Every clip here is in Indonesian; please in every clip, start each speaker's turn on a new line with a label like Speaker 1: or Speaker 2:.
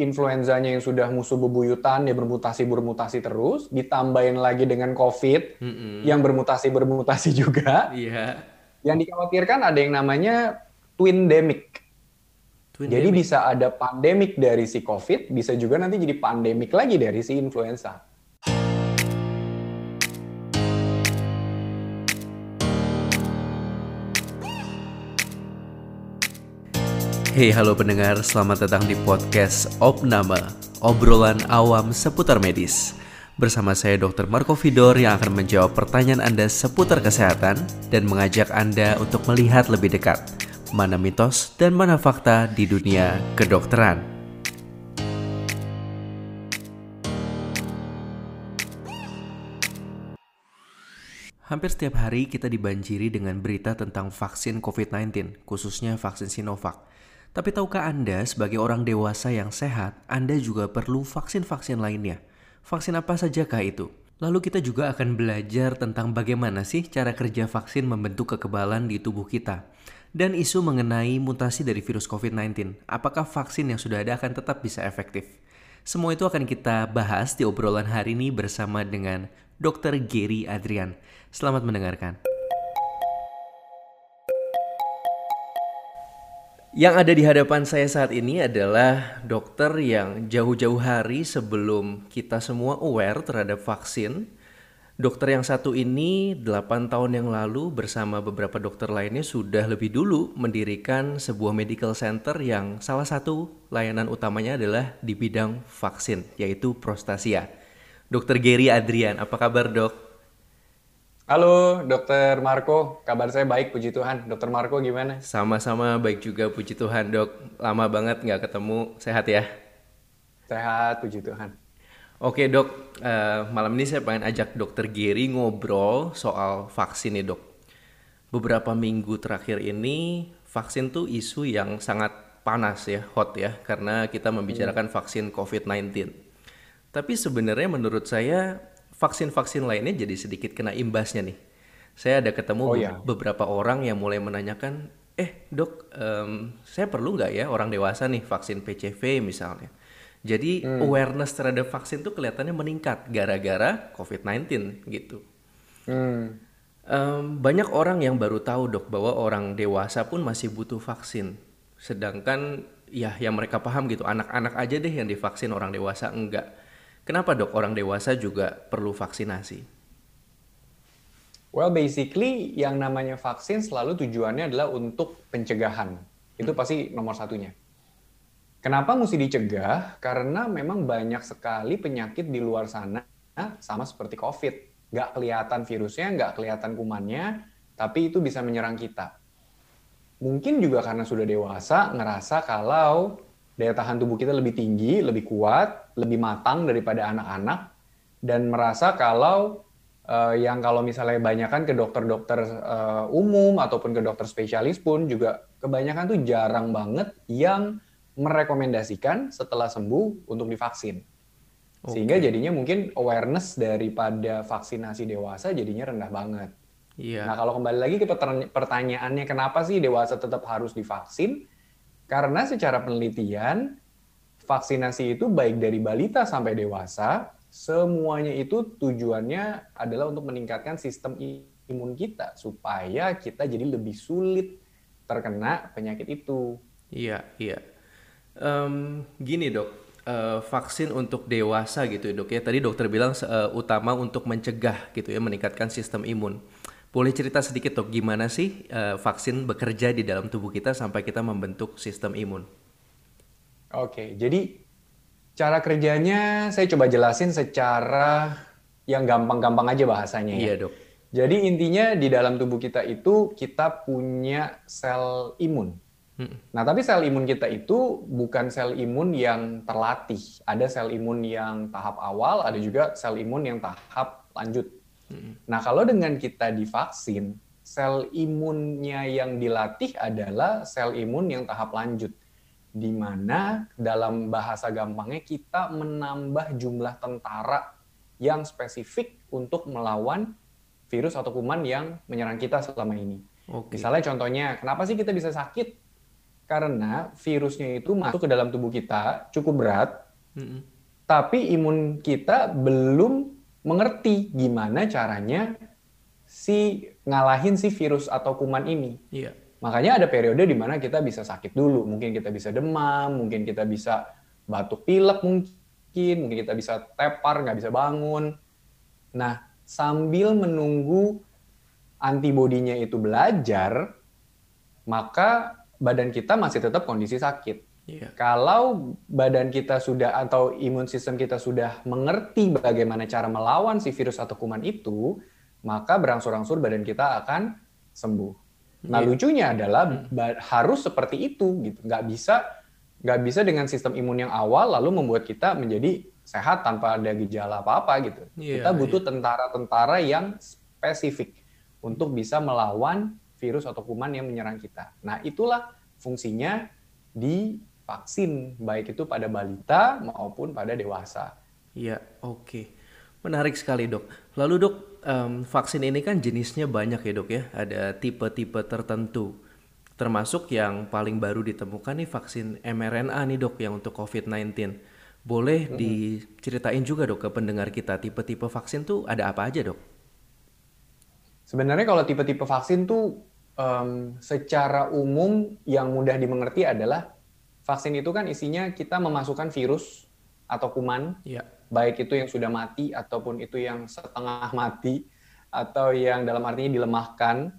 Speaker 1: influenzanya yang sudah musuh bebuyutan, dia bermutasi-bermutasi terus, ditambahin lagi dengan COVID mm -hmm. yang bermutasi-bermutasi juga.
Speaker 2: Iya.
Speaker 1: Yang dikhawatirkan ada yang namanya twin demic. Twin jadi demic. bisa ada pandemik dari si COVID, bisa juga nanti jadi pandemik lagi dari si influenza.
Speaker 2: Hey halo pendengar, selamat datang di podcast Opnama, obrolan awam seputar medis. Bersama saya Dr. Marco Vidor yang akan menjawab pertanyaan Anda seputar kesehatan dan mengajak Anda untuk melihat lebih dekat mana mitos dan mana fakta di dunia kedokteran. Hampir setiap hari kita dibanjiri dengan berita tentang vaksin COVID-19, khususnya vaksin Sinovac. Tapi tahukah Anda sebagai orang dewasa yang sehat, Anda juga perlu vaksin-vaksin lainnya? Vaksin apa sajakah itu? Lalu kita juga akan belajar tentang bagaimana sih cara kerja vaksin membentuk kekebalan di tubuh kita. Dan isu mengenai mutasi dari virus COVID-19. Apakah vaksin yang sudah ada akan tetap bisa efektif? Semua itu akan kita bahas di obrolan hari ini bersama dengan Dr. Gary Adrian. Selamat mendengarkan. Yang ada di hadapan saya saat ini adalah dokter yang jauh-jauh hari sebelum kita semua aware terhadap vaksin. Dokter yang satu ini 8 tahun yang lalu bersama beberapa dokter lainnya sudah lebih dulu mendirikan sebuah medical center yang salah satu layanan utamanya adalah di bidang vaksin, yaitu Prostasia. Dokter Gary Adrian, apa kabar dok?
Speaker 1: Halo, Dokter Marco. Kabar saya baik, puji Tuhan. Dokter Marco gimana?
Speaker 2: Sama-sama baik juga, puji Tuhan, dok. Lama banget nggak ketemu. Sehat ya?
Speaker 1: Sehat, puji Tuhan.
Speaker 2: Oke dok, uh, malam ini saya pengen ajak Dokter Giri ngobrol soal vaksin nih dok. Beberapa minggu terakhir ini vaksin tuh isu yang sangat panas ya, hot ya, karena kita membicarakan hmm. vaksin COVID-19. Tapi sebenarnya menurut saya vaksin-vaksin lainnya jadi sedikit kena imbasnya nih. Saya ada ketemu oh, iya. beberapa orang yang mulai menanyakan, eh dok, um, saya perlu nggak ya orang dewasa nih vaksin PCV misalnya. Jadi hmm. awareness terhadap vaksin tuh kelihatannya meningkat gara-gara COVID-19 gitu. Hmm. Um, banyak orang yang baru tahu dok bahwa orang dewasa pun masih butuh vaksin. Sedangkan ya yang mereka paham gitu anak-anak aja deh yang divaksin orang dewasa enggak. Kenapa dok orang dewasa juga perlu vaksinasi?
Speaker 1: Well, basically yang namanya vaksin selalu tujuannya adalah untuk pencegahan. Itu hmm. pasti nomor satunya. Kenapa mesti dicegah? Karena memang banyak sekali penyakit di luar sana sama seperti COVID. Nggak kelihatan virusnya, nggak kelihatan kumannya, tapi itu bisa menyerang kita. Mungkin juga karena sudah dewasa, ngerasa kalau daya tahan tubuh kita lebih tinggi, lebih kuat, lebih matang daripada anak-anak, dan merasa kalau uh, yang kalau misalnya kebanyakan ke dokter-dokter uh, umum ataupun ke dokter spesialis pun juga kebanyakan tuh jarang banget yang merekomendasikan setelah sembuh untuk divaksin. Okay. Sehingga jadinya mungkin awareness daripada vaksinasi dewasa jadinya rendah banget.
Speaker 2: Iya.
Speaker 1: Nah kalau kembali lagi ke pertanyaannya kenapa sih dewasa tetap harus divaksin? Karena secara penelitian, vaksinasi itu baik dari balita sampai dewasa, semuanya itu tujuannya adalah untuk meningkatkan sistem imun kita supaya kita jadi lebih sulit terkena penyakit itu.
Speaker 2: Iya, iya. Um, gini dok, uh, vaksin untuk dewasa gitu ya dok ya. Tadi dokter bilang uh, utama untuk mencegah gitu ya, meningkatkan sistem imun. Boleh cerita sedikit dok, gimana sih uh, vaksin bekerja di dalam tubuh kita sampai kita membentuk sistem imun?
Speaker 1: Oke, jadi cara kerjanya saya coba jelasin secara yang gampang-gampang aja bahasanya
Speaker 2: ya. Iya dok.
Speaker 1: Jadi intinya di dalam tubuh kita itu kita punya sel imun. Hmm. Nah tapi sel imun kita itu bukan sel imun yang terlatih. Ada sel imun yang tahap awal, ada juga sel imun yang tahap lanjut. Nah, kalau dengan kita divaksin, sel imunnya yang dilatih adalah sel imun yang tahap lanjut. Di mana dalam bahasa gampangnya kita menambah jumlah tentara yang spesifik untuk melawan virus atau kuman yang menyerang kita selama ini. Okay. Misalnya contohnya, kenapa sih kita bisa sakit? karena virusnya itu masuk ke dalam tubuh kita cukup berat,
Speaker 2: Mm-mm.
Speaker 1: tapi imun kita belum mengerti gimana caranya si ngalahin si virus atau kuman ini.
Speaker 2: Iya.
Speaker 1: Makanya ada periode di mana kita bisa sakit dulu, mungkin kita bisa demam, mungkin kita bisa batuk pilek mungkin, mungkin kita bisa tepar, nggak bisa bangun. Nah, sambil menunggu antibodinya itu belajar, maka badan kita masih tetap kondisi sakit.
Speaker 2: Iya.
Speaker 1: Kalau badan kita sudah atau imun sistem kita sudah mengerti bagaimana cara melawan si virus atau kuman itu, maka berangsur-angsur badan kita akan sembuh. Nah
Speaker 2: Iya.
Speaker 1: lucunya adalah ba- harus seperti itu gitu, nggak bisa nggak bisa dengan sistem imun yang awal lalu membuat kita menjadi sehat tanpa ada gejala apa-apa gitu.
Speaker 2: Iya,
Speaker 1: kita butuh tentara-tentara yang spesifik untuk bisa melawan virus atau kuman yang menyerang kita. Nah itulah fungsinya di vaksin baik itu pada balita maupun pada dewasa.
Speaker 2: Iya, oke. Menarik sekali dok. Lalu dok, em, vaksin ini kan jenisnya banyak ya dok ya. Ada tipe-tipe tertentu. Termasuk yang paling baru ditemukan nih vaksin mRNA nih dok yang untuk COVID-19. Boleh diceritain juga dok ke pendengar kita tipe-tipe vaksin tuh ada apa aja dok?
Speaker 1: Sebenarnya kalau tipe-tipe vaksin tuh em, secara umum yang mudah dimengerti adalah vaksin itu kan isinya kita memasukkan virus atau kuman,
Speaker 2: Iya.
Speaker 1: baik itu yang sudah mati ataupun itu yang setengah mati atau yang dalam artinya dilemahkan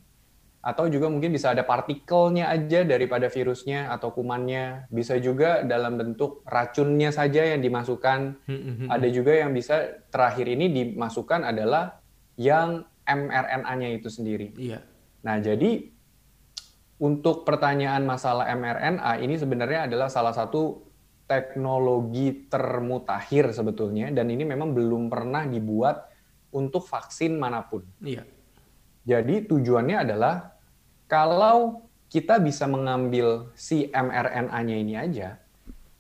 Speaker 1: atau juga mungkin bisa ada partikelnya aja daripada virusnya atau kumannya, bisa juga dalam bentuk racunnya saja yang dimasukkan
Speaker 2: Hmm,
Speaker 1: ada juga yang bisa terakhir ini dimasukkan adalah yang mRNA-nya itu sendiri.
Speaker 2: Iya.
Speaker 1: Nah, jadi untuk pertanyaan masalah mRNA ini sebenarnya adalah salah satu teknologi termutakhir sebetulnya dan ini memang belum pernah dibuat untuk vaksin mana pun.
Speaker 2: Iya.
Speaker 1: Jadi tujuannya adalah kalau kita bisa mengambil si mRNA-nya ini aja,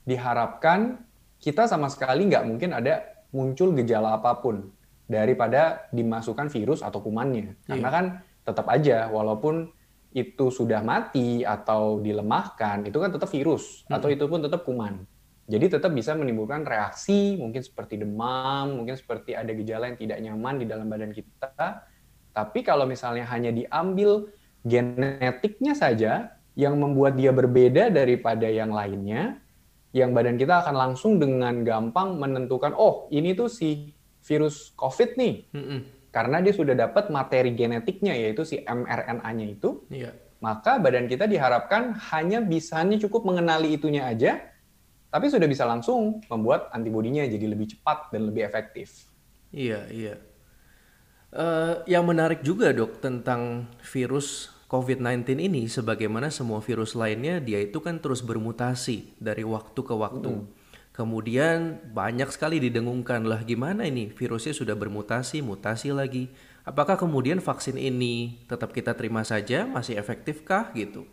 Speaker 1: diharapkan kita sama sekali nggak mungkin ada muncul gejala apa pun daripada dimasukkan virus atau kumannya. Karena kan tetap aja walaupun itu sudah mati atau dilemahkan, itu kan tetap virus atau itu pun tetap kuman. Jadi tetap bisa menimbulkan reaksi, mungkin seperti demam, mungkin seperti ada gejala yang tidak nyaman di dalam badan kita. Tapi kalau misalnya hanya diambil genetiknya saja yang membuat dia berbeda daripada yang lainnya, yang badan kita akan langsung dengan gampang menentukan, oh ini tuh si virus COVID nih,
Speaker 2: Mm-mm.
Speaker 1: Karena dia sudah dapat materi genetiknya yaitu si mRNA-nya itu,
Speaker 2: Iya.
Speaker 1: maka badan kita diharapkan hanya bisa hanya cukup mengenali itunya aja, tapi sudah bisa langsung membuat antibodinya jadi lebih cepat dan lebih efektif.
Speaker 2: Iya, iya. Eh, yang menarik juga dok tentang virus COVID-19 ini, sebagaimana semua virus lainnya, dia itu kan terus bermutasi dari waktu ke waktu. Kemudian banyak sekali didengungkan lah gimana ini virusnya sudah bermutasi, mutasi lagi. Apakah kemudian vaksin ini tetap kita terima saja, masih efektifkah gitu?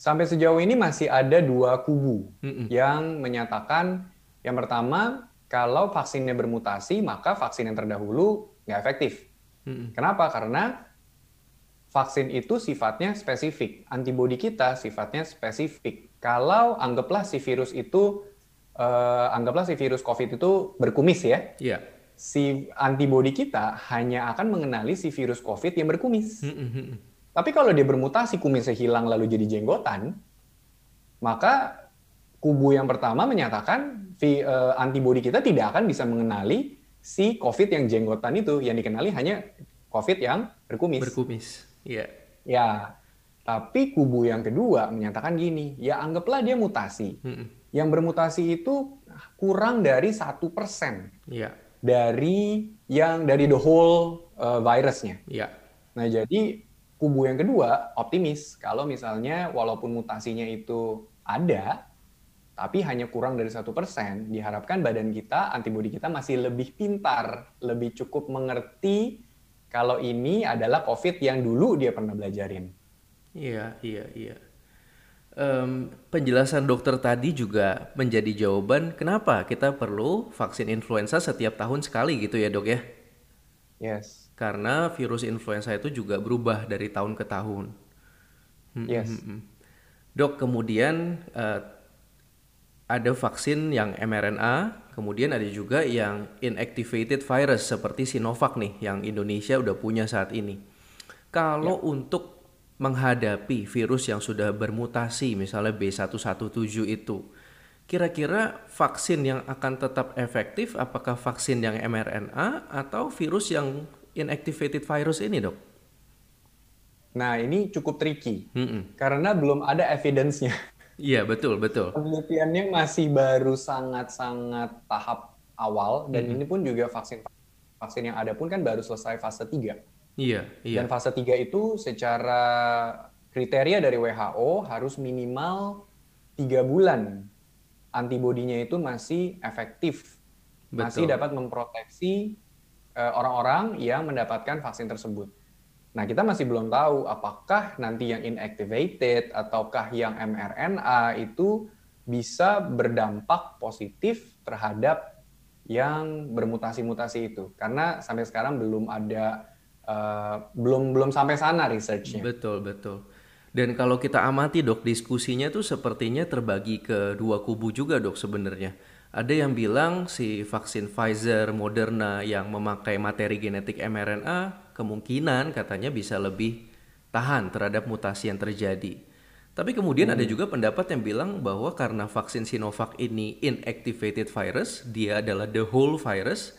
Speaker 1: Sampai sejauh ini masih ada dua kubu yang menyatakan yang pertama kalau vaksinnya bermutasi maka vaksin yang terdahulu nggak efektif.
Speaker 2: Mm-mm.
Speaker 1: Kenapa? Karena vaksin itu sifatnya spesifik, antibodi kita sifatnya spesifik. Kalau anggaplah si virus itu, eh, anggaplah si virus COVID itu berkumis ya,
Speaker 2: Iya.
Speaker 1: si antibodi kita hanya akan mengenali si virus COVID yang berkumis.
Speaker 2: Mm-mm.
Speaker 1: Tapi kalau dia bermutasi kumisnya hilang lalu jadi jenggotan, maka kubu yang pertama menyatakan vi- eh, antibodi kita tidak akan bisa mengenali si COVID yang jenggotan itu, yang dikenali hanya COVID yang berkumis.
Speaker 2: Berkumis. Iya.
Speaker 1: ya, tapi kubu yang kedua menyatakan gini, ya anggaplah dia mutasi.
Speaker 2: Mm-mm.
Speaker 1: Yang bermutasi itu kurang dari satu persen
Speaker 2: Iya.
Speaker 1: dari yang dari the whole eh, virusnya.
Speaker 2: Iya.
Speaker 1: Nah, jadi kubu yang kedua optimis kalau misalnya walaupun mutasinya itu ada, tapi hanya kurang dari satu persen, diharapkan badan kita, antibodi kita masih lebih pintar, lebih cukup mengerti kalau ini adalah COVID yang dulu dia pernah belajarin.
Speaker 2: Iya, iya, iya. Em, penjelasan dokter tadi juga menjadi jawaban kenapa kita perlu vaksin influenza setiap tahun sekali gitu ya dok ya?
Speaker 1: Yes,
Speaker 2: Karena virus influenza itu juga berubah dari tahun ke tahun. Hmm,
Speaker 1: yes.
Speaker 2: hmm, hmm. Dok, kemudian uh, ada vaksin yang mRNA, kemudian ada juga yang inactivated virus seperti Sinovac nih yang Indonesia udah punya saat ini. Kalau ya. untuk menghadapi virus yang sudah bermutasi misalnya B117 itu, kira-kira vaksin yang akan tetap efektif apakah vaksin yang mRNA atau virus yang inactivated virus ini, Dok?
Speaker 1: Nah, ini cukup tricky mm -mm. karena belum ada evidence-nya.
Speaker 2: Iya, betul, betul.
Speaker 1: Penelitiannya masih baru sangat-sangat tahap awal dan mm -hmm. ini pun juga vaksin vaksin yang ada pun kan baru selesai fase 3.
Speaker 2: Iya, iya.
Speaker 1: Dan fase 3 itu secara kriteria dari WHO harus minimal tiga bulan antibodinya itu masih efektif. Betul. Masih dapat memproteksi eh, orang-orang uh, yang mendapatkan vaksin tersebut. Nah, kita masih belum tahu apakah nanti yang inactivated ataukah yang mRNA itu bisa berdampak positif terhadap yang bermutasi-mutasi itu. Karena sampai sekarang belum ada uh, belum belum sampai sana researchnya.
Speaker 2: Betul, betul. Dan kalau kita amati dok, diskusinya tuh sepertinya terbagi ke dua kubu juga dok sebenarnya. Ada yang bilang si vaksin Pfizer, Moderna yang memakai materi genetik mRNA kemungkinan katanya bisa lebih tahan terhadap mutasi yang terjadi. Tapi kemudian hmm. ada juga pendapat yang bilang bahwa karena vaksin Sinovac ini inactivated virus, dia adalah the whole virus,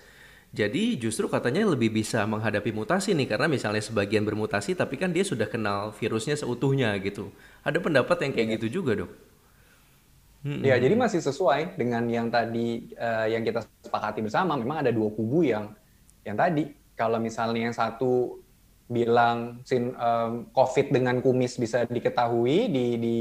Speaker 2: jadi justru katanya lebih bisa menghadapi mutasi nih karena misalnya sebagian bermutasi tapi kan dia sudah kenal virusnya seutuhnya gitu. Ada pendapat yang kayak ya. gitu juga dok?
Speaker 1: Hmm. Ya jadi masih sesuai dengan yang tadi uh, yang kita sepakati bersama. Memang ada dua kubu yang yang tadi kalau misalnya yang satu bilang sin um, COVID dengan kumis bisa diketahui, di, di,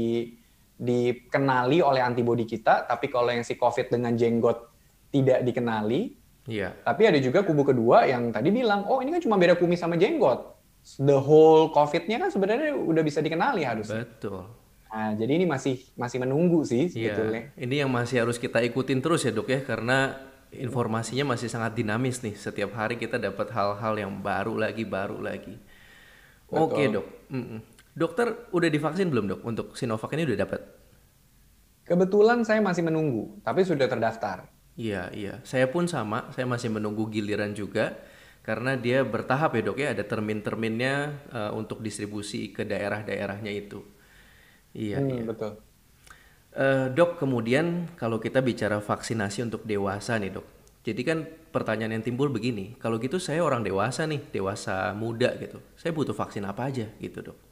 Speaker 1: dikenali oleh antibodi kita, tapi kalau yang si COVID dengan jenggot tidak dikenali.
Speaker 2: Iya.
Speaker 1: Tapi ada juga kubu kedua yang tadi bilang, oh ini kan cuma beda kumis sama jenggot. The whole COVID-nya kan sebenarnya udah bisa dikenali harusnya.
Speaker 2: Betul.
Speaker 1: Nah, jadi ini masih masih menunggu sih iya. sebetulnya.
Speaker 2: Iya. Ini yang masih harus kita ikutin terus ya dok ya, karena informasinya masih sangat dinamis nih. Setiap hari kita dapat hal-hal yang baru lagi, baru lagi. Oke okay, dok. Mm -mm. Dokter udah divaksin belum dok? Untuk Sinovac ini udah dapat?
Speaker 1: Kebetulan saya masih menunggu, tapi sudah terdaftar.
Speaker 2: Iya, iya. Saya pun sama, saya masih menunggu giliran juga. Karena dia bertahap ya dok ya, ada termin-terminnya uh, untuk distribusi ke daerah-daerahnya itu. Iya, hmm, iya.
Speaker 1: Betul.
Speaker 2: Uh, dok, kemudian kalau kita bicara vaksinasi untuk dewasa nih dok. Jadi kan pertanyaan yang timbul begini, kalau gitu saya orang dewasa nih, dewasa muda gitu. Saya butuh vaksin apa aja gitu dok?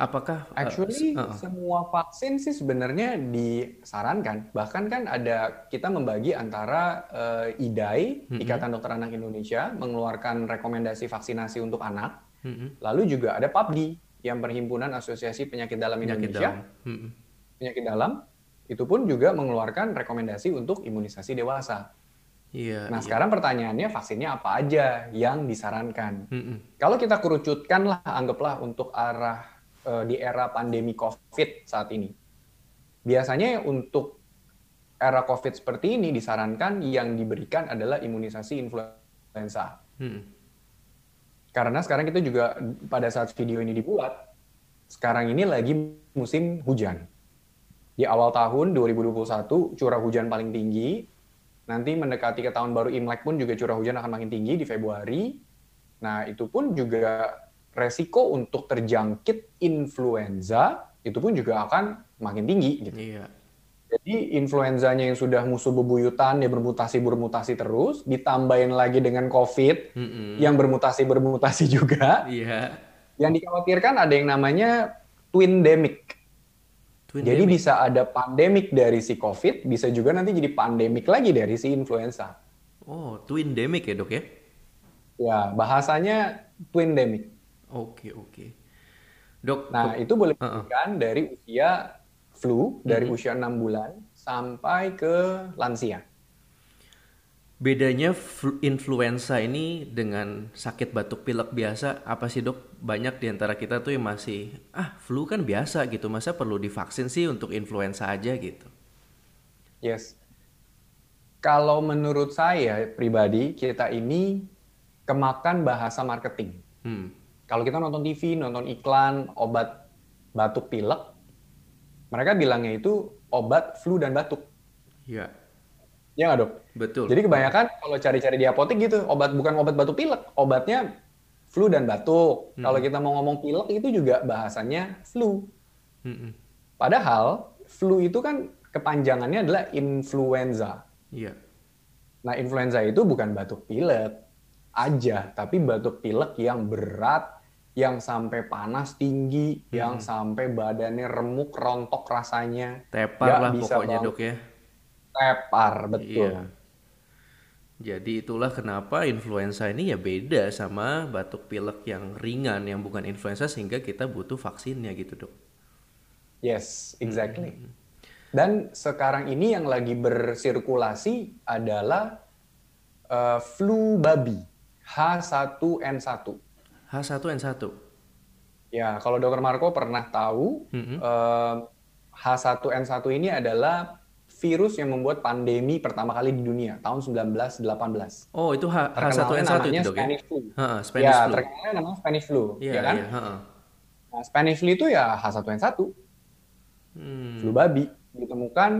Speaker 2: Apakah
Speaker 1: eh, actually uh, uh, semua vaksin sih sebenarnya disarankan. Bahkan kan ada kita membagi antara uh, IDAI, mm -hmm. Ikatan Dokter Anak Indonesia, mengeluarkan rekomendasi vaksinasi untuk anak. Mm -hmm. Lalu juga ada PAPDI, yang Perhimpunan Asosiasi Penyakit Dalam Penyakit Indonesia. Dalam. Mm -hmm penyakit dalam itu pun juga mengeluarkan rekomendasi untuk imunisasi dewasa.
Speaker 2: Iya.
Speaker 1: Nah
Speaker 2: iya.
Speaker 1: sekarang pertanyaannya vaksinnya apa aja yang disarankan? Mm -mm. Kalau kita kerucutkan lah, anggaplah untuk arah uh, di era pandemi COVID saat ini. Biasanya untuk era COVID seperti ini disarankan yang diberikan adalah imunisasi influenza. Mm. Karena sekarang kita juga pada saat video ini dibuat, sekarang ini lagi musim hujan di awal tahun 2021 curah hujan paling tinggi. Nanti mendekati ke tahun baru Imlek pun juga curah hujan akan makin tinggi di Februari. Nah, itu pun juga resiko untuk terjangkit influenza itu pun juga akan makin tinggi gitu.
Speaker 2: Iya.
Speaker 1: Jadi influenzanya yang sudah musuh bebuyutan dia bermutasi bermutasi terus, ditambahin lagi dengan COVID mm -hmm. yang bermutasi bermutasi juga.
Speaker 2: Iya.
Speaker 1: Yang dikhawatirkan ada yang namanya twin demic. Twin jadi demic. bisa ada pandemik dari si COVID, bisa juga nanti jadi pandemik lagi dari si influenza.
Speaker 2: Oh, twin demic ya dok ya?
Speaker 1: Ya, bahasanya twin demic.
Speaker 2: Oke, oke. Dok,
Speaker 1: nah itu boleh uh -uh. dari usia flu, dari -huh. usia 6 bulan sampai ke lansia.
Speaker 2: Bedanya influenza ini dengan sakit batuk pilek biasa apa sih dok? Banyak di antara kita tuh yang masih ah flu kan biasa gitu, masa perlu divaksin sih untuk influenza aja gitu?
Speaker 1: Yes. Kalau menurut saya pribadi kita ini kemakan bahasa marketing. Hmm. Kalau kita nonton TV, nonton iklan obat batuk pilek, mereka bilangnya itu obat flu dan batuk.
Speaker 2: Iya.
Speaker 1: Ya nggak dok?
Speaker 2: Betul.
Speaker 1: Jadi kebanyakan kalau cari-cari di apotek gitu, obat bukan obat batuk pilek, obatnya flu dan batuk.
Speaker 2: Hmm.
Speaker 1: Kalau kita mau ngomong pilek itu juga bahasanya flu.
Speaker 2: Mm-mm.
Speaker 1: Padahal flu itu kan kepanjangannya adalah influenza.
Speaker 2: Iya.
Speaker 1: Nah, influenza itu bukan batuk pilek aja, tapi batuk pilek yang berat, yang sampai panas tinggi, yang
Speaker 2: Hmm.
Speaker 1: sampai badannya remuk, rontok rasanya,
Speaker 2: Tepar lah
Speaker 1: bisa
Speaker 2: pokoknya dok ya.
Speaker 1: tepar, betul.
Speaker 2: Iya. Jadi itulah kenapa influenza ini ya beda sama batuk pilek yang ringan yang bukan influenza sehingga kita butuh vaksinnya gitu dok.
Speaker 1: Yes, exactly.
Speaker 2: Hmm.
Speaker 1: Dan sekarang ini yang lagi bersirkulasi adalah eh, flu babi H1N1.
Speaker 2: H1N1.
Speaker 1: Ya, kalau Dokter Marco pernah tahu,
Speaker 2: Mm-mm.
Speaker 1: eh, H1N1 ini adalah virus yang membuat pandemi pertama kali di dunia tahun 1918.
Speaker 2: Oh itu H,
Speaker 1: Terkenalnya
Speaker 2: H1N1
Speaker 1: namanya
Speaker 2: itu dok ya?
Speaker 1: Spanish flu.
Speaker 2: Ha, Spanish
Speaker 1: ya,
Speaker 2: flu.
Speaker 1: terkenalnya namanya Spanish flu,
Speaker 2: Iya
Speaker 1: ya kan?
Speaker 2: iya. ha-ha.
Speaker 1: Nah, Spanish flu itu ya H1N1,
Speaker 2: Hmm.
Speaker 1: flu babi. Ditemukan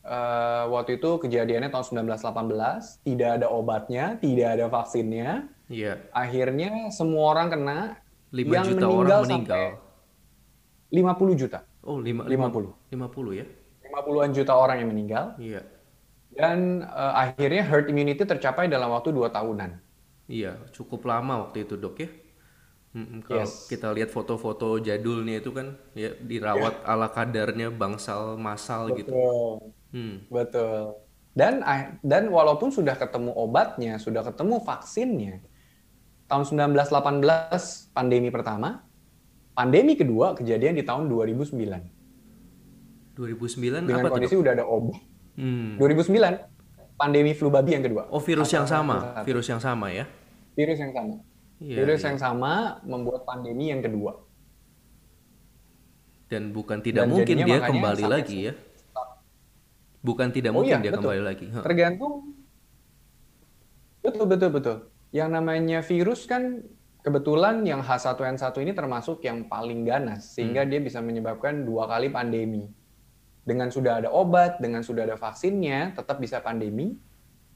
Speaker 1: eh, waktu itu kejadiannya tahun 1918, tidak ada obatnya, tidak ada vaksinnya.
Speaker 2: Iya.
Speaker 1: Akhirnya semua orang kena
Speaker 2: 5
Speaker 1: yang
Speaker 2: juta
Speaker 1: meninggal
Speaker 2: orang
Speaker 1: sampai
Speaker 2: meninggal.
Speaker 1: 50 juta.
Speaker 2: Oh, lima,
Speaker 1: 50.
Speaker 2: 50 ya?
Speaker 1: 50-an juta orang yang meninggal.
Speaker 2: Iya.
Speaker 1: Dan eh, akhirnya herd immunity tercapai dalam waktu 2 tahunan.
Speaker 2: Iya, cukup lama waktu itu dok ya. Mm-mm, kalau
Speaker 1: Yes.
Speaker 2: kita lihat foto-foto jadulnya itu kan ya dirawat ala kadarnya bangsal masal gitu.
Speaker 1: Betul.
Speaker 2: Hmm.
Speaker 1: Betul. Dan ah, dan walaupun sudah ketemu obatnya, sudah ketemu vaksinnya, tahun 1918 pandemi pertama, pandemi kedua kejadian di tahun 2009.
Speaker 2: 2009
Speaker 1: Dengan
Speaker 2: apa
Speaker 1: kondisi
Speaker 2: Dok?
Speaker 1: udah ada obat.
Speaker 2: Hmm.
Speaker 1: 2009 pandemi flu babi yang kedua.
Speaker 2: Oh, virus yang sama,
Speaker 1: H1N1.
Speaker 2: virus yang sama ya.
Speaker 1: Virus yang sama.
Speaker 2: Iya,
Speaker 1: virus
Speaker 2: iya.
Speaker 1: yang sama membuat pandemi yang kedua.
Speaker 2: Dan bukan tidak
Speaker 1: Dan
Speaker 2: mungkin dia kembali lagi ya. Bukan tidak
Speaker 1: Oh
Speaker 2: mungkin
Speaker 1: iya,
Speaker 2: dia
Speaker 1: betul.
Speaker 2: kembali lagi.
Speaker 1: Tergantung. Betul, betul, betul. Yang namanya virus kan kebetulan yang H1N1 ini termasuk yang paling ganas, sehingga
Speaker 2: Hmm.
Speaker 1: dia bisa menyebabkan dua kali pandemi. Dengan sudah ada obat, dengan sudah ada vaksinnya, tetap bisa pandemi,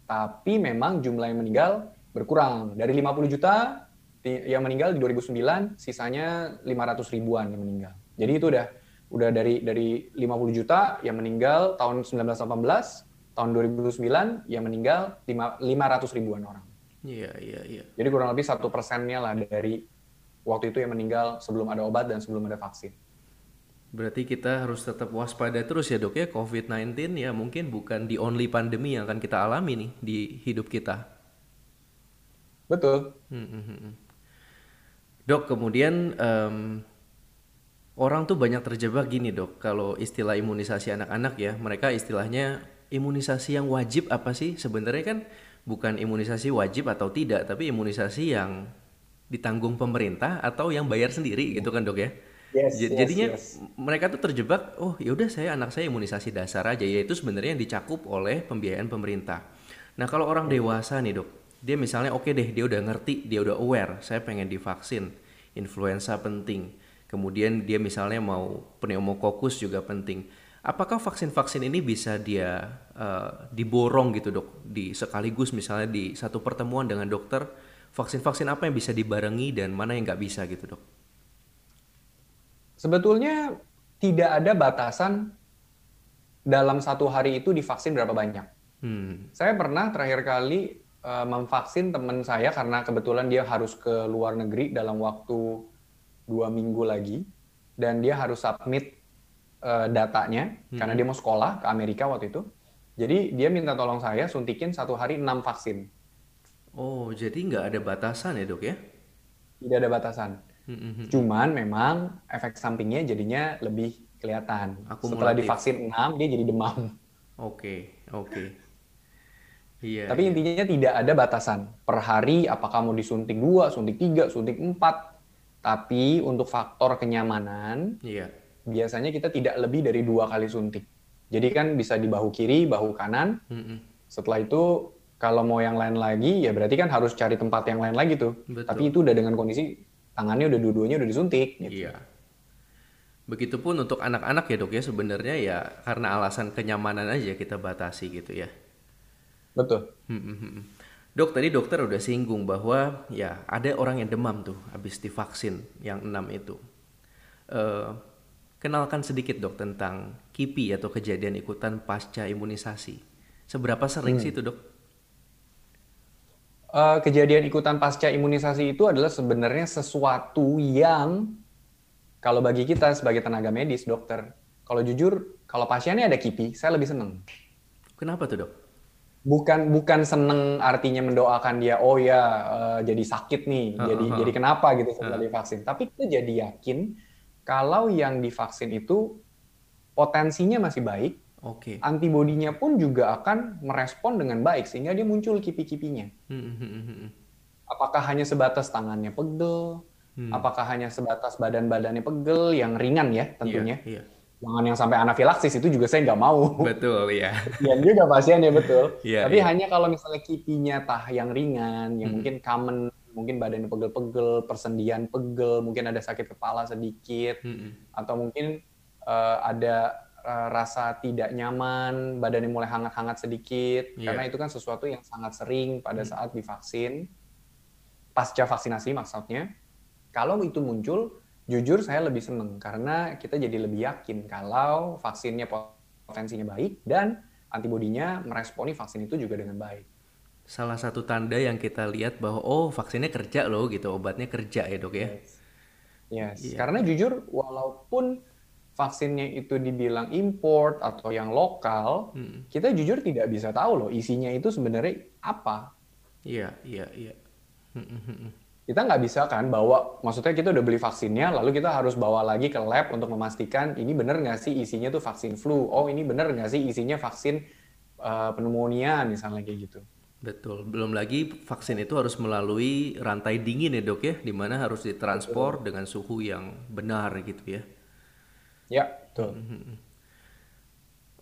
Speaker 1: tapi memang jumlah yang meninggal berkurang. Dari 50 juta yang meninggal di 2009, sisanya 500 ribuan yang meninggal. Jadi itu udah udah dari dari 50 juta yang meninggal tahun 1918, tahun 2009 yang meninggal lima- 500 ribuan orang.
Speaker 2: Iya, iya, iya.
Speaker 1: Jadi kurang lebih satu persennya lah dari waktu itu yang meninggal sebelum ada obat dan sebelum ada vaksin.
Speaker 2: Berarti kita harus tetap waspada terus ya dok ya COVID-19 ya mungkin bukan the only pandemi yang akan kita alami nih di hidup kita.
Speaker 1: Betul.
Speaker 2: Hmm, hmm, hmm. Dok, kemudian em, orang tuh banyak terjebak gini dok, kalau istilah imunisasi anak-anak ya, mereka istilahnya imunisasi yang wajib apa sih? Sebenarnya kan bukan imunisasi wajib atau tidak, tapi imunisasi yang ditanggung pemerintah atau yang bayar sendiri gitu kan dok ya?
Speaker 1: Yes,
Speaker 2: Ja-
Speaker 1: yes,
Speaker 2: Jadinya
Speaker 1: yes.
Speaker 2: mereka tuh terjebak, oh yaudah saya anak saya imunisasi dasar aja, yaitu sebenarnya yang dicakup oleh pembiayaan pemerintah. Nah kalau orang dewasa nih dok, dia misalnya oke deh, dia udah ngerti, dia udah aware, saya pengen divaksin, influenza penting, kemudian dia misalnya mau pneumokokus juga penting. Apakah vaksin-vaksin ini bisa dia eh, diborong gitu dok, di sekaligus misalnya di satu pertemuan dengan dokter, vaksin-vaksin apa yang bisa dibarengi dan mana yang nggak bisa gitu dok?
Speaker 1: Sebetulnya tidak ada batasan dalam satu hari itu divaksin berapa banyak.
Speaker 2: Hmm,
Speaker 1: Saya pernah terakhir kali eh, memvaksin teman saya karena kebetulan dia harus ke luar negeri dalam waktu dua minggu lagi dan dia harus submit eh, datanya karena dia mau sekolah ke Amerika waktu itu. Jadi dia minta tolong saya suntikin satu hari enam vaksin.
Speaker 2: Oh, jadi nggak ada batasan ya dok ya?
Speaker 1: Tidak ada batasan.
Speaker 2: Hmm, hmm, hmm.
Speaker 1: Cuman memang efek sampingnya jadinya lebih kelihatan. Setelah
Speaker 2: Akumulatif.
Speaker 1: divaksin 6 dia jadi demam.
Speaker 2: Oke, oke. Iya.
Speaker 1: Tapi intinya tidak ada batasan per hari apakah mau disuntik 2, suntik 3, suntik 4. Tapi untuk faktor kenyamanan
Speaker 2: Iya.
Speaker 1: Biasanya kita tidak lebih dari dua kali suntik. Jadi kan bisa di bahu kiri, bahu kanan.
Speaker 2: Mm-mm.
Speaker 1: Setelah itu kalau mau yang lain lagi ya berarti kan harus cari tempat yang lain lagi tuh.
Speaker 2: Betul.
Speaker 1: Tapi itu udah dengan kondisi tangannya udah dua-duanya udah disuntik. Gitu.
Speaker 2: Iya. Begitupun untuk anak-anak ya dok ya sebenarnya ya karena alasan kenyamanan aja kita batasi gitu ya.
Speaker 1: Betul.
Speaker 2: Hmm. Dok, tadi dokter udah singgung bahwa ya ada orang yang demam tuh habis divaksin yang enam itu. Uh, kenalkan sedikit dok tentang KIPI atau kejadian ikutan pasca imunisasi. Seberapa sering hmm. sih itu dok?
Speaker 1: Uh, kejadian ikutan pasca imunisasi itu adalah sebenarnya sesuatu yang kalau bagi kita sebagai tenaga medis, dokter, kalau jujur, kalau pasiennya ada KIPI, saya lebih seneng.
Speaker 2: Kenapa tuh dok?
Speaker 1: bukan bukan seneng artinya mendoakan dia oh ya uh, jadi sakit nih uh, jadi uh, jadi kenapa gitu setelah uh. divaksin tapi kita jadi yakin kalau yang divaksin itu potensinya masih baik
Speaker 2: okay.
Speaker 1: antibodinya pun juga akan merespon dengan baik sehingga dia muncul kipi-kipinya hmm, hmm, hmm, apakah hanya sebatas tangannya pegel hmm. apakah hanya sebatas badan-badannya pegel yang ringan ya tentunya yeah, yeah jangan yang sampai anafilaksis itu juga saya nggak mau.
Speaker 2: Betul, ya.
Speaker 1: Yang juga pasien ya betul. Ya, Tapi ya. hanya kalau misalnya kipinya tah yang ringan, yang hmm. mungkin common, mungkin badannya pegel-pegel, persendian pegel, mungkin ada sakit kepala sedikit, hmm. atau mungkin uh, ada uh, rasa tidak nyaman, badannya mulai hangat-hangat sedikit, yeah. karena itu kan sesuatu yang sangat sering pada hmm. saat divaksin, pasca vaksinasi maksudnya. Kalau itu muncul, jujur saya lebih seneng karena kita jadi lebih yakin kalau vaksinnya potensinya baik dan antibodinya meresponi vaksin itu juga dengan baik.
Speaker 2: Salah satu tanda yang kita lihat bahwa oh vaksinnya kerja loh gitu, obatnya kerja ya dok ya.
Speaker 1: Yes. yes. Yeah. Karena jujur walaupun vaksinnya itu dibilang import atau yang lokal, hmm. kita jujur tidak bisa tahu loh isinya itu sebenarnya apa.
Speaker 2: Iya, iya, iya. Hmm,
Speaker 1: hmm, hmm, kita nggak bisa kan bawa, maksudnya kita udah beli vaksinnya, lalu kita harus bawa lagi ke lab untuk memastikan ini bener nggak sih isinya tuh vaksin flu, oh ini bener nggak sih isinya vaksin uh, pneumonia misalnya kayak gitu.
Speaker 2: Betul, belum lagi vaksin itu harus melalui rantai dingin ya dok ya, di mana harus ditransport betul. dengan suhu yang benar gitu ya.
Speaker 1: Ya, betul. Mm
Speaker 2: -hmm.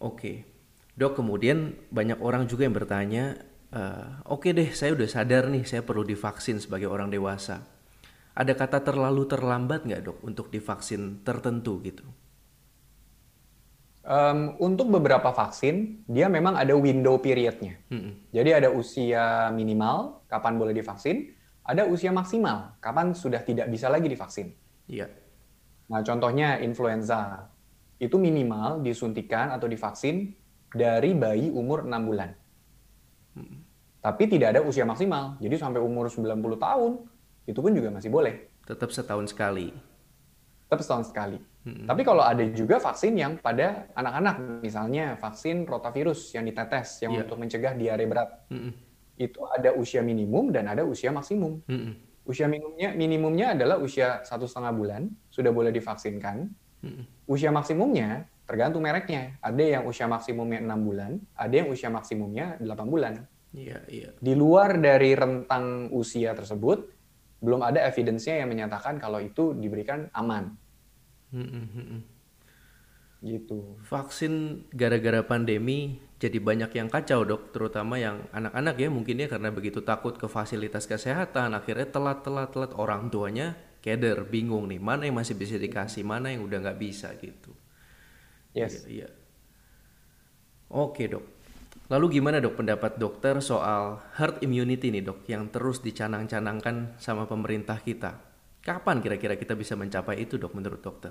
Speaker 2: Oke, dok kemudian banyak orang juga yang bertanya, uh, oke okay deh saya udah sadar nih saya perlu divaksin sebagai orang dewasa. Ada kata terlalu terlambat nggak dok untuk divaksin tertentu gitu?
Speaker 1: Um, untuk beberapa vaksin, dia memang ada window periodnya. Hmm. Jadi ada usia minimal, kapan boleh divaksin, ada usia maksimal, kapan sudah tidak bisa lagi divaksin.
Speaker 2: Iya.
Speaker 1: Nah, contohnya influenza. Itu minimal disuntikan atau divaksin dari bayi umur 6 bulan. Tapi tidak ada usia maksimal. Jadi sampai umur 90 tahun, itu pun juga masih boleh.
Speaker 2: Tetap setahun sekali.
Speaker 1: Tetap setahun sekali. Hmm. Tapi kalau ada juga vaksin yang pada anak-anak, misalnya vaksin rotavirus yang ditetes, yang yeah. untuk mencegah diare berat. Hmm. Itu ada usia minimum dan ada usia maksimum. Hmm. Usia minimumnya, minimumnya adalah usia satu setengah bulan, sudah boleh divaksinkan. Hmm. Usia maksimumnya tergantung mereknya. Ada yang usia maksimumnya enam bulan, ada yang usia maksimumnya 8 bulan.
Speaker 2: Iya, iya.
Speaker 1: Di luar dari rentang usia tersebut, belum ada evidence-nya yang menyatakan kalau itu diberikan aman. Hmm, hmm, hmm. hmm. Gitu.
Speaker 2: Vaksin gara-gara pandemi jadi banyak yang kacau dok, terutama yang anak-anak ya mungkin ya karena begitu takut ke fasilitas kesehatan, akhirnya telat-telat-telat orang tuanya keder, bingung nih mana yang masih bisa dikasih, mana yang udah nggak bisa gitu.
Speaker 1: Yes.
Speaker 2: Iya, iya. Oke dok. Lalu gimana dok pendapat dokter soal herd immunity nih dok yang terus dicanang-canangkan sama pemerintah kita? Kapan kira-kira kita bisa mencapai itu dok menurut dokter?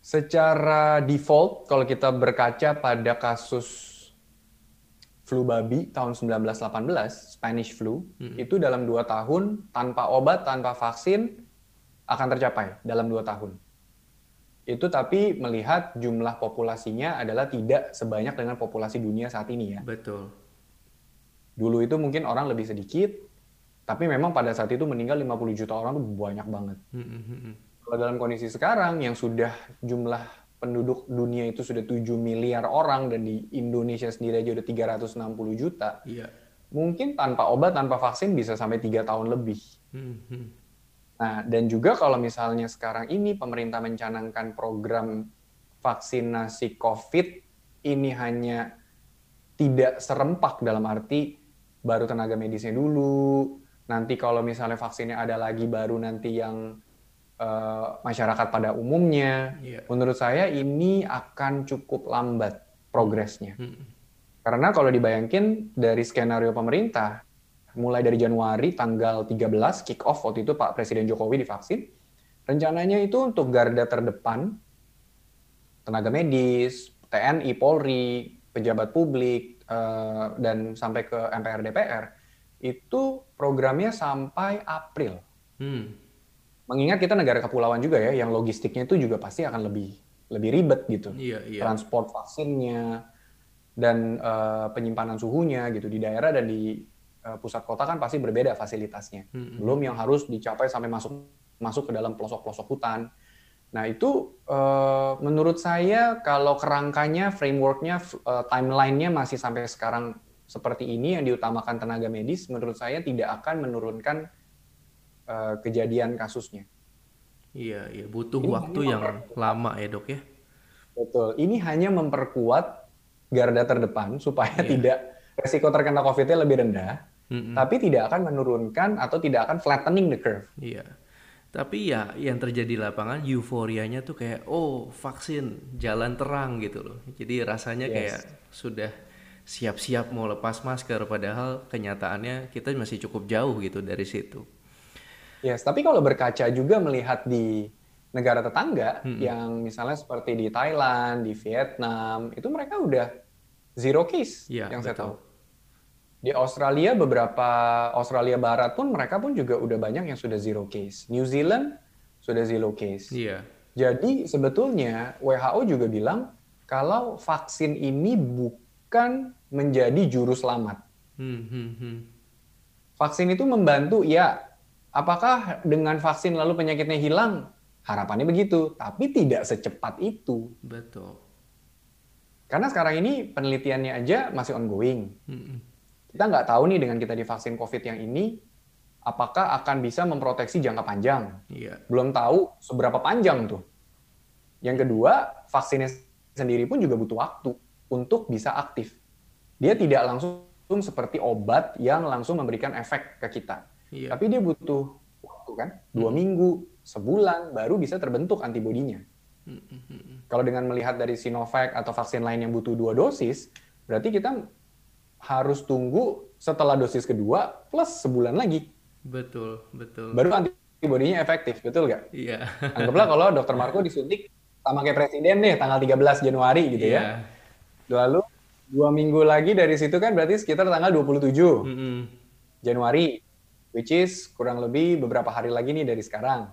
Speaker 1: Secara default kalau kita berkaca pada kasus flu babi tahun 1918, Spanish flu, hmm. itu dalam dua tahun tanpa obat, tanpa vaksin akan tercapai dalam dua tahun itu tapi melihat jumlah populasinya adalah tidak sebanyak dengan populasi dunia saat ini ya.
Speaker 2: Betul.
Speaker 1: Dulu itu mungkin orang lebih sedikit, tapi memang pada saat itu meninggal 50 juta orang itu banyak banget. Kalau dalam kondisi sekarang yang sudah jumlah penduduk dunia itu sudah 7 miliar orang dan di Indonesia sendiri aja udah 360 juta.
Speaker 2: Iya.
Speaker 1: Mungkin tanpa obat, tanpa vaksin bisa sampai tiga tahun lebih. Hmm, hmm. Nah, dan juga kalau misalnya sekarang ini pemerintah mencanangkan program vaksinasi COVID ini hanya tidak serempak dalam arti baru tenaga medisnya dulu, nanti kalau misalnya vaksinnya ada lagi baru nanti yang uh, masyarakat pada umumnya. Yeah. Menurut saya ini akan cukup lambat progresnya. Hmm. Karena kalau dibayangin dari skenario pemerintah, mulai dari Januari tanggal 13 kick off waktu itu Pak Presiden Jokowi divaksin, rencananya itu untuk garda terdepan, tenaga medis, TNI, Polri, pejabat publik, uh, dan sampai ke MPR DPR, itu programnya sampai April. Hmm. Mengingat kita negara kepulauan juga ya, yang logistiknya itu juga pasti akan lebih lebih ribet gitu. Iya, iya. Transport vaksinnya dan uh, penyimpanan suhunya gitu di daerah dan di uh, pusat kota kan pasti berbeda fasilitasnya. Hmm. Belum yang harus dicapai sampai masuk masuk ke dalam pelosok-pelosok hutan. Nah itu uh, menurut saya kalau kerangkanya, frameworknya, uh, timelinenya masih sampai sekarang seperti ini yang diutamakan tenaga medis, menurut saya tidak akan menurunkan uh, kejadian kasusnya.
Speaker 2: Iya, iya butuh ini waktu yang lama ya dok ya.
Speaker 1: Betul. Ini hanya memperkuat garda terdepan supaya iya. tidak resiko terkena COVID-nya lebih rendah, mm -mm. tapi tidak akan menurunkan atau tidak akan flattening the curve.
Speaker 2: Iya. Tapi ya yang terjadi di lapangan euforianya tuh kayak oh vaksin jalan terang gitu loh. Jadi rasanya yes. kayak sudah siap-siap mau lepas masker padahal kenyataannya kita masih cukup jauh gitu dari situ.
Speaker 1: Yes, tapi kalau berkaca juga melihat di negara tetangga hmm. yang misalnya seperti di Thailand, di Vietnam, itu mereka udah zero case ya, yang betul. saya tahu. Di Australia beberapa Australia Barat pun mereka pun juga udah banyak yang sudah zero case. New Zealand sudah zero case. Iya. Jadi sebetulnya WHO juga bilang kalau vaksin ini bukan menjadi juru selamat. Hmm, hmm, hmm. Vaksin itu membantu ya Apakah dengan vaksin lalu penyakitnya hilang? Harapannya begitu, tapi tidak secepat itu.
Speaker 2: Betul.
Speaker 1: Karena sekarang ini penelitiannya aja masih ongoing. Mm-mm. Kita nggak tahu nih dengan kita divaksin COVID yang ini, apakah akan bisa memproteksi jangka panjang. Yeah. Belum tahu seberapa panjang tuh. Yang kedua, vaksinnya sendiri pun juga butuh waktu untuk bisa aktif. Dia tidak langsung seperti obat yang langsung memberikan efek ke kita Iya. Tapi dia butuh waktu kan, dua hmm. minggu, sebulan baru bisa terbentuk antibodinya. Hmm, hmm, hmm. Kalau dengan melihat dari Sinovac atau vaksin lain yang butuh dua dosis, berarti kita harus tunggu setelah dosis kedua plus sebulan lagi.
Speaker 2: Betul, betul.
Speaker 1: Baru antibodinya efektif, betul nggak?
Speaker 2: Iya.
Speaker 1: Anggaplah kalau Dokter Marco disuntik sama kayak presiden deh tanggal 13 Januari gitu ya. iya. ya. Lalu dua minggu lagi dari situ kan berarti sekitar tanggal 27 mm -hmm. Januari which is kurang lebih beberapa hari lagi nih dari sekarang.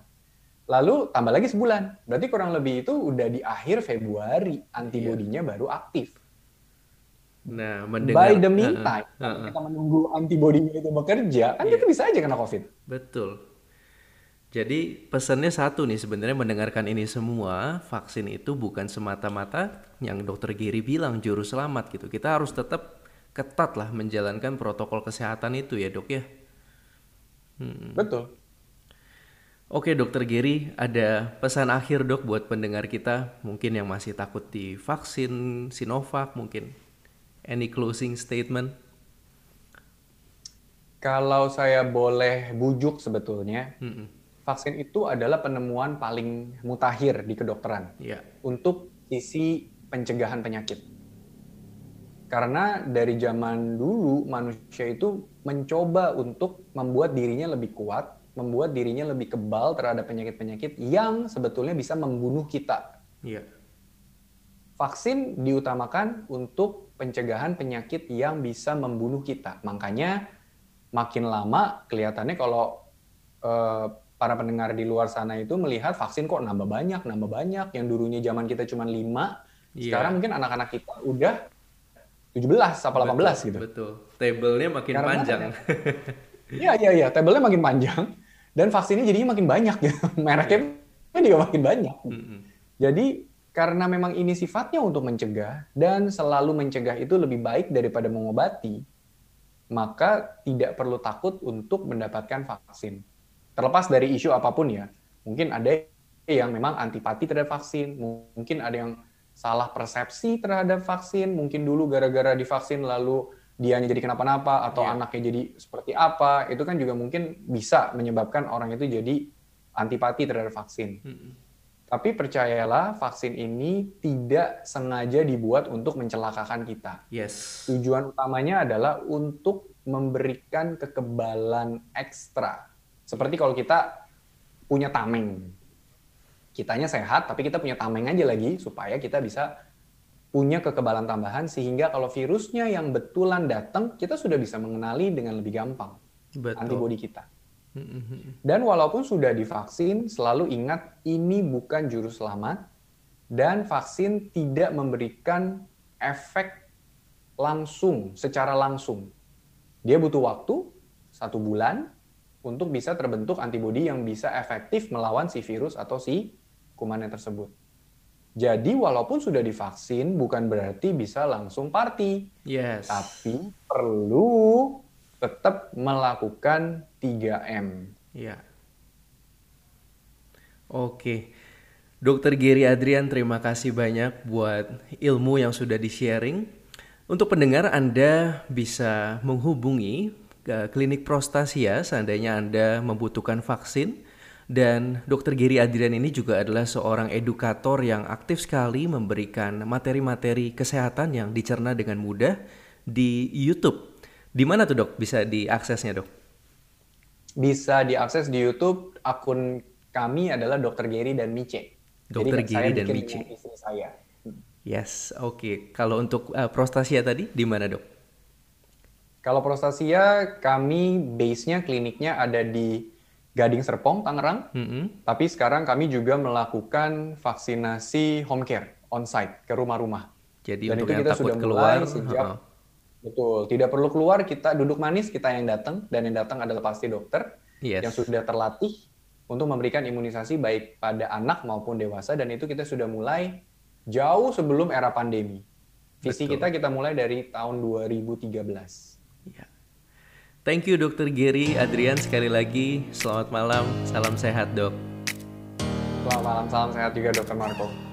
Speaker 1: Lalu tambah lagi sebulan, berarti kurang lebih itu udah di akhir Februari antibodinya yeah. baru aktif.
Speaker 2: Nah, mendengar,
Speaker 1: by the meantime, uh, uh, uh. kita menunggu antibodinya itu bekerja, kan yeah. kita bisa aja kena COVID.
Speaker 2: Betul. Jadi pesannya satu nih sebenarnya mendengarkan ini semua vaksin itu bukan semata-mata yang dokter Giri bilang juru selamat gitu. Kita harus tetap ketat lah menjalankan protokol kesehatan itu ya dok ya.
Speaker 1: Hmm. Betul.
Speaker 2: Oke dokter Gary, ada pesan akhir dok buat pendengar kita mungkin yang masih takut di vaksin Sinovac mungkin. Any closing statement?
Speaker 1: Kalau saya boleh bujuk sebetulnya, hmm. Vaksin itu adalah penemuan paling mutakhir di kedokteran yeah. untuk sisi pencegahan penyakit. Karena dari zaman dulu manusia itu mencoba untuk membuat dirinya lebih kuat, membuat dirinya lebih kebal terhadap penyakit-penyakit yang sebetulnya bisa membunuh kita. Iya. Vaksin diutamakan untuk pencegahan penyakit yang bisa membunuh kita. Makanya makin lama kelihatannya kalau eh, para pendengar di luar sana itu melihat vaksin kok nambah banyak, nambah banyak. Yang dulunya zaman kita cuma 5, yeah. sekarang mungkin anak-anak kita udah 17 apa 18 betul, gitu.
Speaker 2: Betul. Table-nya makin Karena panjang.
Speaker 1: Iya, iya, iya. Table-nya makin panjang. Dan vaksinnya jadinya makin banyak gitu. Mereknya yeah. juga makin banyak. Mm -hmm. Jadi karena memang ini sifatnya untuk mencegah dan selalu mencegah itu lebih baik daripada mengobati, maka tidak perlu takut untuk mendapatkan vaksin. Terlepas dari isu apa pun ya, mungkin ada yang memang antipati terhadap vaksin, mungkin ada yang salah persepsi terhadap vaksin, mungkin dulu gara-gara divaksin lalu dia jadi kenapa-napa atau yeah. anaknya jadi seperti apa, itu kan juga mungkin bisa menyebabkan orang itu jadi antipati terhadap vaksin. Tapi percayalah, vaksin ini tidak sengaja dibuat untuk mencelakakan kita.
Speaker 2: Yes.
Speaker 1: Tujuan utamanya adalah untuk memberikan kekebalan ekstra. Seperti kalau kita punya tameng. Kitanya sehat, tapi kita punya tameng aja lagi supaya kita bisa punya kekebalan tambahan sehingga kalau virusnya yang betulan datang, kita sudah bisa mengenali dengan lebih gampang
Speaker 2: Betul.
Speaker 1: antibodi kita. Dan walaupun sudah divaksin, selalu ingat ini bukan juru selamat dan vaksin tidak memberikan efek langsung, secara langsung. Dia butuh waktu satu bulan untuk bisa terbentuk antibodi yang bisa efektif melawan si virus atau si kumannya tersebut. Jadi walaupun sudah divaksin bukan berarti bisa langsung party,
Speaker 2: Yes.
Speaker 1: tapi perlu tetap melakukan 3M.
Speaker 2: Ya. Oke. Dokter Gary Adrian, terima kasih banyak buat ilmu yang sudah di-sharing. Untuk pendengar, Anda bisa menghubungi klinik Prostasia seandainya Anda membutuhkan vaksin. Dan Dokter Gary Adrian ini juga adalah seorang edukator yang aktif sekali memberikan materi-materi kesehatan yang dicerna dengan mudah di YouTube. Di mana tuh dok bisa diaksesnya dok?
Speaker 1: Bisa diakses di YouTube akun kami adalah Dr. Gary dan Mice.
Speaker 2: Dr.
Speaker 1: Jadi, saya
Speaker 2: dan Mice.
Speaker 1: istri saya.
Speaker 2: Yes, oke. Kalau untuk uh, prostasia tadi di mana dok?
Speaker 1: Kalau Prostasia, kami base-nya kliniknya ada di Gading Serpong, Tangerang.
Speaker 2: Mm-mm.
Speaker 1: Tapi sekarang kami juga melakukan vaksinasi home care, on-site, ke rumah-rumah.
Speaker 2: Jadi
Speaker 1: Dan
Speaker 2: untuk
Speaker 1: itu
Speaker 2: yang
Speaker 1: kita
Speaker 2: takut
Speaker 1: sudah
Speaker 2: keluar,
Speaker 1: sejak
Speaker 2: heeh.
Speaker 1: betul tidak perlu keluar kita duduk manis kita yang datang dan yang datang adalah pasti dokter
Speaker 2: Yes.
Speaker 1: yang sudah terlatih untuk memberikan imunisasi baik pada anak maupun dewasa dan itu kita sudah mulai jauh sebelum era pandemi. Visi
Speaker 2: Betul.
Speaker 1: kita kita mulai dari tahun 2013.
Speaker 2: Thank you Dokter Gary Adrian sekali lagi. Selamat malam, salam sehat dok.
Speaker 1: Selamat malam, salam sehat juga Dokter Marco.